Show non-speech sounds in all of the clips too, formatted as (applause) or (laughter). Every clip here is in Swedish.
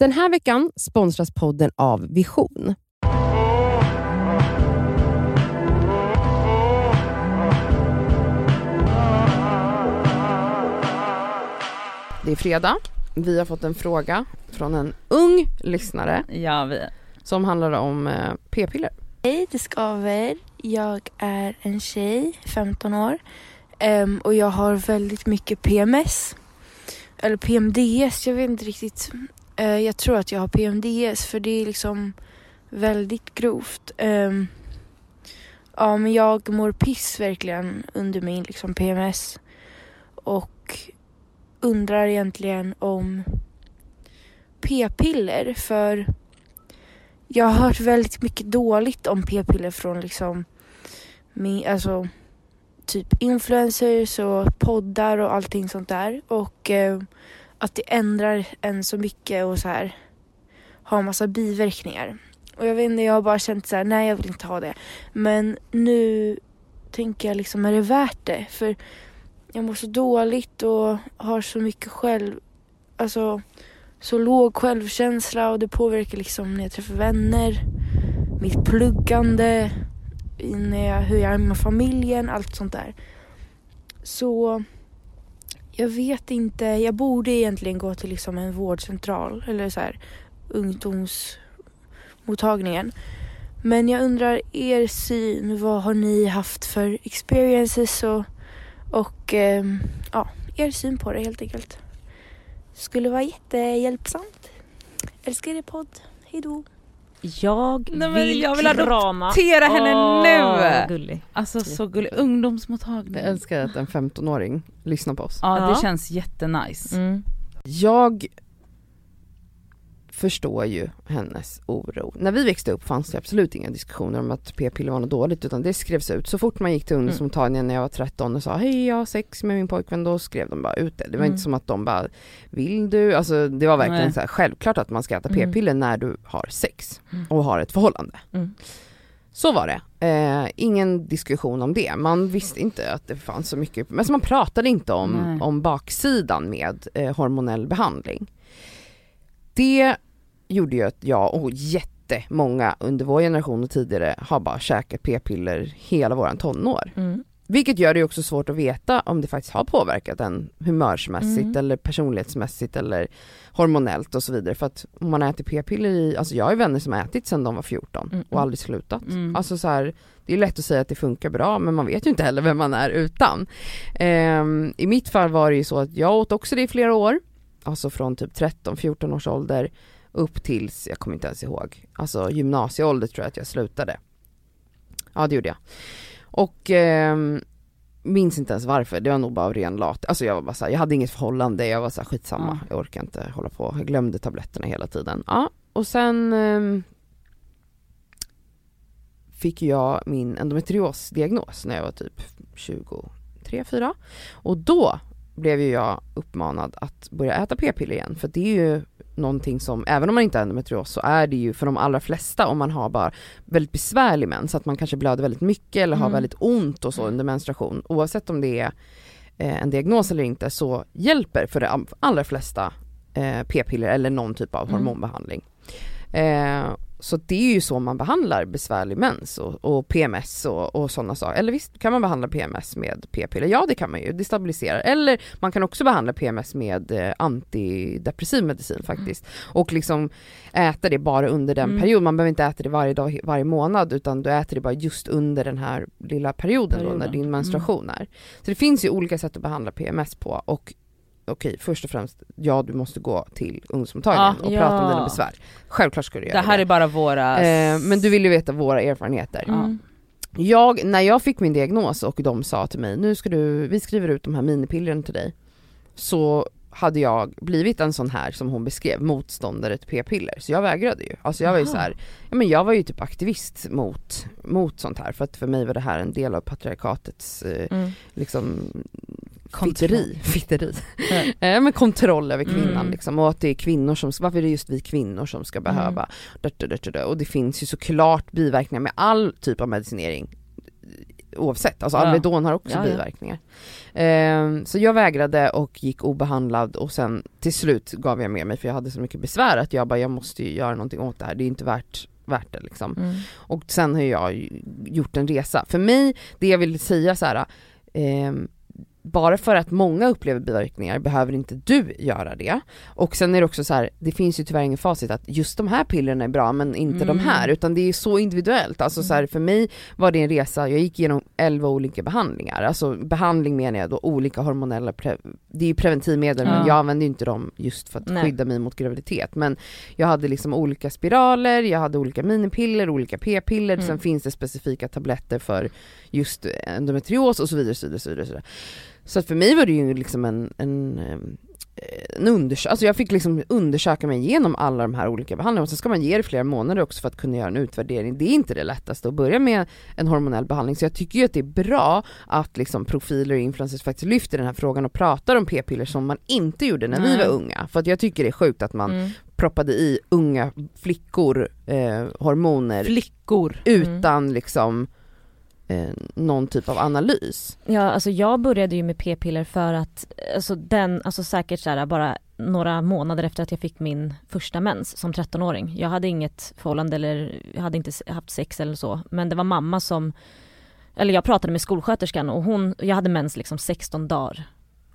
Den här veckan sponsras podden av Vision. Det är fredag. Vi har fått en fråga från en ung lyssnare Ja, vi. som handlar om eh, p-piller. Hej, det skaver. Jag är en tjej, 15 år. Ehm, och jag har väldigt mycket PMS. Eller PMDS, jag vet inte riktigt. Eh, jag tror att jag har PMDS för det är liksom väldigt grovt. Ehm, ja, men jag mår piss verkligen under min liksom, PMS. Och undrar egentligen om p-piller för jag har hört väldigt mycket dåligt om p-piller från liksom min, alltså typ influencers och poddar och allting sånt där och eh, att det ändrar en så mycket och så här har massa biverkningar. Och jag vet inte, jag har bara känt så här, nej jag vill inte ha det. Men nu tänker jag liksom, är det värt det? För jag mår så dåligt och har så mycket själv, alltså så låg självkänsla och det påverkar liksom när jag träffar vänner, mitt pluggande, när jag, hur jag är med familjen, allt sånt där. Så jag vet inte, jag borde egentligen gå till liksom en vårdcentral eller så här ungdomsmottagningen. Men jag undrar er syn, vad har ni haft för experiences och, och eh, ja, er syn på det helt enkelt. Skulle vara jättehjälpsamt. Älskar er podd. Hejdå. Jag Nej, vill jag vill krama. adoptera henne Åh, nu! Gullig. Alltså så gullig, ungdomsmottagning. Jag älskar att en 15-åring lyssnar på oss. Ja, Ja. det känns jättenice. Mm. Jag förstår ju hennes oro. När vi växte upp fanns det absolut inga diskussioner om att p-piller var något dåligt utan det skrevs ut. Så fort man gick till ungdomsmottagningen när jag var 13 och sa hej jag har sex med min pojkvän då skrev de bara ut det. Det var Mm. inte som att de bara vill du? Alltså det var verkligen Nej. så här, självklart att man ska äta Mm. p-piller när du har sex Mm. och har ett förhållande. Mm. Så var det. Eh, ingen diskussion om det. Man visste inte att det fanns så mycket, men så man pratade inte om, Nej. om baksidan med eh, hormonell behandling. Det gjorde ju att jag och jättemånga under vår generation och tidigare har bara käkat p-piller hela våran tonår. Mm. Vilket gör det också svårt att veta om det faktiskt har påverkat en humörsmässigt Mm. eller personlighetsmässigt eller hormonellt och så vidare. För att om man äter p-piller i, alltså jag har ju vänner som har ätit sedan de var 14 Mm. och aldrig slutat. Mm. Alltså så här, det är lätt att säga att det funkar bra men man vet ju inte heller vem man är utan. Ehm, I mitt fall var det ju så att jag åt också det i flera år, alltså från typ 13-14 års ålder upp tills, jag kommer inte ens ihåg, alltså gymnasieålder tror jag att jag slutade. Ja det gjorde jag. Och ehm, minns inte ens varför, det var nog bara av ren lat. Alltså jag var bara såhär, jag hade inget förhållande, jag var såhär skitsamma, Ja. jag orkar inte hålla på, jag glömde tabletterna hela tiden. Ja, och sen ehm, fick jag min endometriosdiagnos när jag var typ 23, 4 och då blev ju jag uppmanad att börja äta p-piller igen för det är ju någonting som, även om man inte har endometrios så är det ju för de allra flesta om man har bara väldigt besvärlig mens, att man kanske blöder väldigt mycket eller har Mm. väldigt ont och så under menstruation, oavsett om det är eh, en diagnos eller inte så hjälper för de all- allra flesta eh, p-piller eller någon typ av Mm. hormonbehandling. Eh, så det är ju så man behandlar besvärlig mens och, och PMS och, och sådana saker. Eller visst kan man behandla PMS med p-piller? Ja det kan man ju, det stabiliserar. Eller man kan också behandla PMS med eh, antidepressiv medicin faktiskt. Och liksom äta det bara under den Mm. perioden, man behöver inte äta det varje dag, varje månad utan du äter det bara just under den här lilla perioden, då, när Perioden. din menstruation är. Så det finns ju olika sätt att behandla PMS på och okej, först och främst, ja du måste gå till ungdomsmottagningen Ja. och prata om Ja. dina besvär. Självklart ska du Det göra här är bara våra... Eh, men du vill ju veta våra erfarenheter. Mm. Jag, när jag fick min diagnos och de sa till mig, nu ska du, vi skriver ut de här minipillren till dig. Så hade jag blivit en sån här som hon beskrev, motståndare till p-piller. Så jag vägrade ju. Alltså jag var ju så här, ja men jag var ju typ aktivist mot, mot sånt här för att för mig var det här en del av patriarkatets eh, Mm. liksom. Fitteri, (laughs) fitteri. Eh, men kontroll över kvinnan Mm. liksom och att det är kvinnor som, varför är det just vi kvinnor som ska behöva, da. och det finns ju såklart biverkningar med all typ av medicinering. oavsett, alltså Ja. Alvedon har också Ja, ja. biverkningar. Ehm, så jag vägrade och gick obehandlad och sen till slut gav jag med mig för jag hade så mycket besvär att jag bara, jag måste ju göra någonting åt det här, det är inte värt, värt det liksom. Mm. Och sen har jag gjort en resa. För mig, det jag vill säga så här, ehm, bara för att många upplever biverkningar behöver inte du göra det. Och sen är det också så här, det finns ju tyvärr ingen facit att just de här pillerna är bra men inte de Mm. här, utan det är så individuellt. Alltså så här, för mig var det en resa, jag gick igenom 11 olika behandlingar. Alltså behandling menar jag då olika hormonella, det är ju preventivmedel men Ja. jag använder ju inte dem just för att Nej. skydda mig mot graviditet. Men jag hade liksom olika spiraler, jag hade olika minipiller, olika p-piller, Mm. sen finns det specifika tabletter för just endometrios och så vidare. Så, vidare, så, vidare, så, vidare. Så för mig var det ju liksom en, en, ehm, en undersö- alltså jag fick liksom undersöka mig igenom alla de här olika behandlingarna och sen ska man ge det flera månader också för att kunna göra en utvärdering. Det är inte det lättaste att börja med en hormonell behandling så jag tycker ju att det är bra att liksom profiler och influencers faktiskt lyfter den här frågan och pratar om p-piller som man inte gjorde när vi Nej. var unga. För att jag tycker det är sjukt att man Mm. proppade i unga flickor eh, hormoner Flickor. utan liksom eh, någon typ av analys. Ja, alltså jag började ju med p-piller för att, alltså den, alltså säkert såhär bara några månader efter att jag fick min första mens som 13-åring. Jag hade inget förhållande eller jag hade inte haft sex eller så, men det var mamma som, eller jag pratade med skolsköterskan och hon, jag hade mens liksom 16 dagar.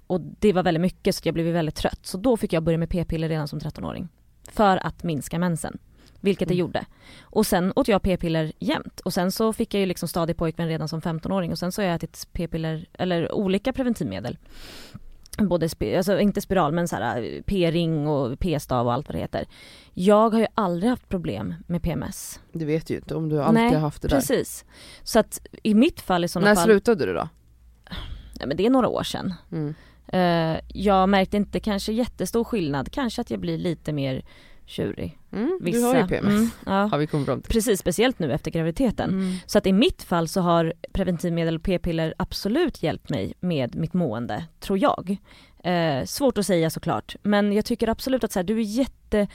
Och det var väldigt mycket så jag blev väldigt trött. Så då fick jag börja med p-piller redan som 13-åring. För att minska mensen. Vilket det Mm. gjorde. Och sen åt jag p-piller jämt. Och sen så fick jag ju liksom stadig pojkvän redan som 15-åring och sen så har jag ätit p-piller, eller olika preventivmedel. Både, alltså inte spiral men så här p-ring och p-stav och allt vad det heter. Jag har ju aldrig haft problem med PMS. Du vet ju inte om du alltid har haft det där. Precis. Så att i mitt fall i sådana När fall, slutade du då? nej, men det är några år sedan. Mm. Eh, jag märkte inte kanske jättestor skillnad, kanske att jag blir lite mer tjurig. Mm, Vissa. du har ju PMS. Mm, ja. Har vi kommit fram till. Precis, speciellt nu efter graviditeten. Mm. Så att i mitt fall så har preventivmedel och p-piller absolut hjälpt mig med mitt mående, tror jag. Eh, svårt att säga såklart, men jag tycker absolut att så här, du är jätte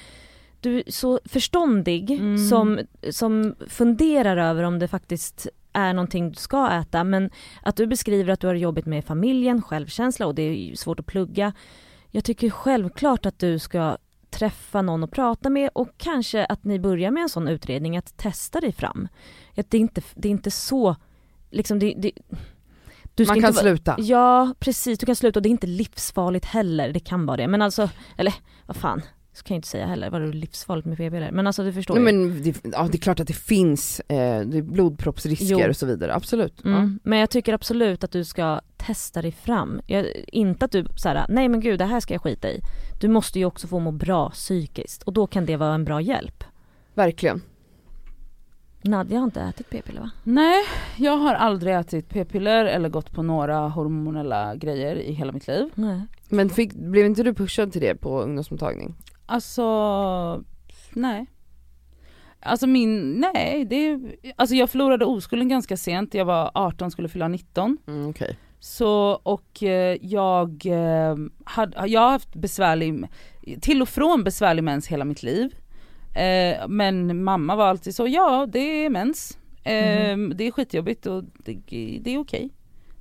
du är så förståndig Mm. som, som funderar över om det faktiskt är någonting du ska äta men att du beskriver att du har jobbigt med familjen, självkänsla och det är ju svårt att plugga. Jag tycker självklart att du ska träffa någon och prata med och kanske att ni börjar med en sån utredning att testa dig fram. Att det, är inte, det är inte så, liksom det, det Man kan sluta. Ja precis, du kan sluta och det är inte livsfarligt heller, det kan vara det. Men alltså, eller vad fan, så kan jag inte säga heller, vad är det livsfarligt med p-piller? Men alltså du förstår Nej, ju. men det, ja, det är klart att det finns eh, det blodproppsrisker Jo. och så vidare, absolut. Mm. Men jag tycker absolut att du ska testa dig fram. Jag, inte att du såhär, nej men gud det här ska jag skita i. Du måste ju också få må bra psykiskt och då kan det vara en bra hjälp. Verkligen. Nadja har inte ätit p-piller va? Nej, jag har aldrig ätit p-piller eller gått på några hormonella grejer i hela mitt liv. Nej. Men fick, blev inte du pushad till det på ungdomsmottagning? Alltså, nej. Alltså min, nej det, alltså jag förlorade oskulden ganska sent, jag var 18 skulle fylla 19. Mm, Okej. Så och eh, jag, eh, hade, jag har haft besvärlig, till och från besvärlig mens hela mitt liv. Eh, men mamma var alltid så, ja det är mens. Eh, Det är skitjobbigt och det, det är okej.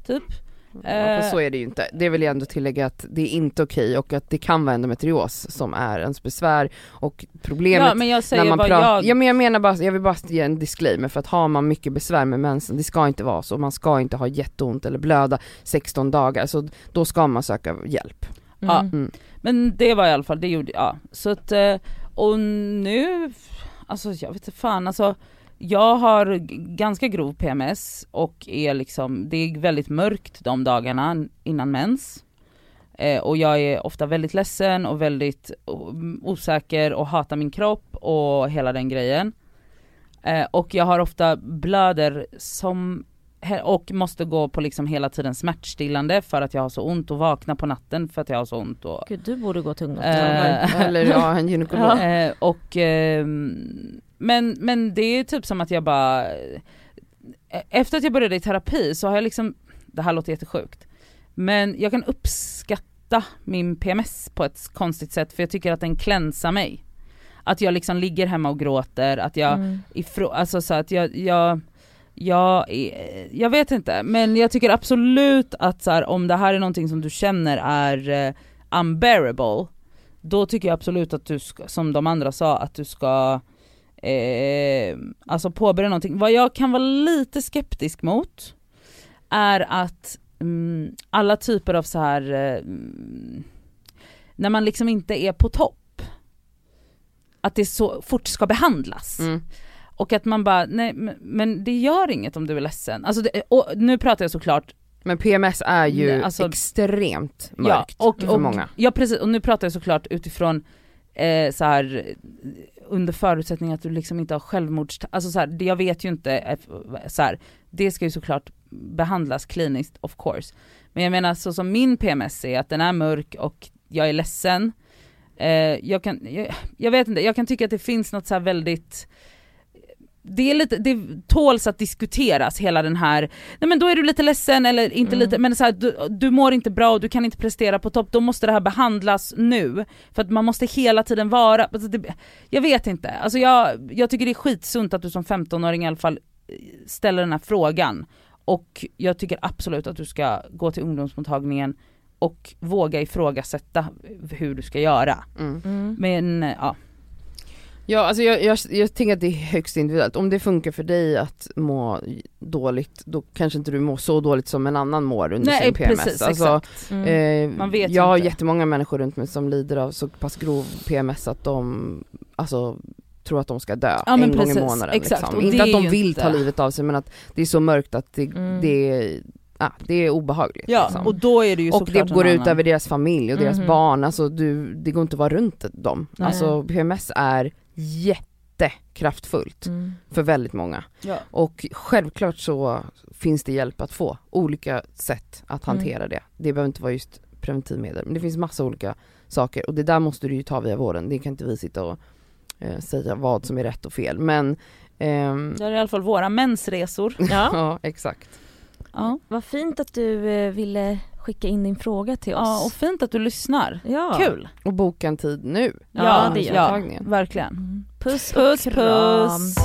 Typ. Ja, fast så är det ju inte. Det vill jag ändå tillägga att det är inte okej och att det kan vara endometrios som är ens besvär och problemet Ja men jag säger när man pratar, jag, ja men jag menar bara, jag vill bara ge en disclaimer för att har man mycket besvär med mensen, det ska inte vara så, man ska inte ha jätteont eller blöda 16 dagar, så då ska man söka hjälp. Ja. Mm. Men det var i alla fall, det gjorde jag. Så att, eh, och nu, alltså jag vet inte fan alltså jag har ganska grov PMS och är liksom, det är väldigt mörkt de dagarna innan mens. Eh, och jag är ofta väldigt ledsen och väldigt osäker och hatar min kropp och hela den grejen. Eh, och jag har ofta blöder som och måste gå på liksom hela tiden smärtstillande för att jag har så ont och vakna på natten för att jag har så ont och Gud du borde gå till Eh, ungdomsmottagningen. (laughs) Eller ja, en gynekolog. Eh, och, ehm, men, men det är typ som att jag bara, eh, efter att jag började i terapi så har jag liksom, det här låter jättesjukt, men jag kan uppskatta min PMS på ett konstigt sätt för jag tycker att den klänsar mig. Att jag liksom ligger hemma och gråter, att jag Mm. ifrå, alltså så att jag, jag, jag, jag vet inte, men jag tycker absolut att så här, om det här är någonting som du känner är eh, unbearable, då tycker jag absolut att du ska, som de andra sa, att du ska eh, alltså påbörja någonting. Vad jag kan vara lite skeptisk mot är att mm, alla typer av så här mm, när man liksom inte är på topp, att det så fort ska behandlas. Mm. Och att man bara, nej men- men det gör inget om du är ledsen. Alltså det, nu pratar jag såklart, Men PMS är ju Nej, alltså- extremt ja, mörkt och, för och, många. Ja precis, och nu pratar jag såklart utifrån eh, så här under förutsättning att du liksom inte har självmords... Alltså så här, det- jag vet ju inte, eh, så här, det ska ju såklart behandlas kliniskt of course. Men jag menar så som min PMS är, att den är mörk och jag är ledsen. Eh, jag, kan, jag, jag vet inte, jag kan tycka att det finns något så här väldigt det är lite, det tåls att diskuteras hela den här, nej men då är du lite ledsen eller inte Mm. lite, men så här, du, du mår inte bra och du kan inte prestera på topp, då måste det här behandlas nu. För att man måste hela tiden vara, alltså det, jag vet inte, alltså jag, jag tycker det är skitsunt att du som 15-åring i alla fall eh, ställer den här frågan. Och jag tycker absolut att du ska gå till ungdomsmottagningen och våga ifrågasätta hur du ska göra. Mm. Mm. Men ja, Ja alltså jag, jag, jag tänker att det är högst individuellt, om det funkar för dig att må dåligt då kanske inte du mår så dåligt som en annan mår under nej sin PMS. precis alltså, exakt. Mm. Eh, Man vet jag har inte. jättemånga människor runt mig som lider av så pass grov PMS att de alltså, tror att de ska dö Ja, en gång precis, i månaden. Liksom. Inte att de vill inte- ta livet av sig men att det är så mörkt att det, Mm. det, ja, det är obehagligt. Ja, liksom. och då är det ju Och det går ut över deras familj och deras Mhm. barn, alltså du, det går inte att vara runt dem. Nej. Alltså PMS är jättekraftfullt Mm. för väldigt många. Ja. Och självklart så finns det hjälp att få, olika sätt att Mm. hantera det. Det behöver inte vara just preventivmedel, men det finns massa olika saker och det där måste du ju ta via vården, det kan inte vi sitta och eh, säga vad som är rätt och fel. Men ehm, Det är i alla fall våra mensresor. (laughs) Ja, ja exakt. Ja. vad fint att du eh, ville skicka in din fråga till ja, oss. och fint att du lyssnar. Ja. Kul! Och boka en tid nu. Ja, det gör ja, Mottagningen. verkligen. Mm. Puss, Puss och kram. puss!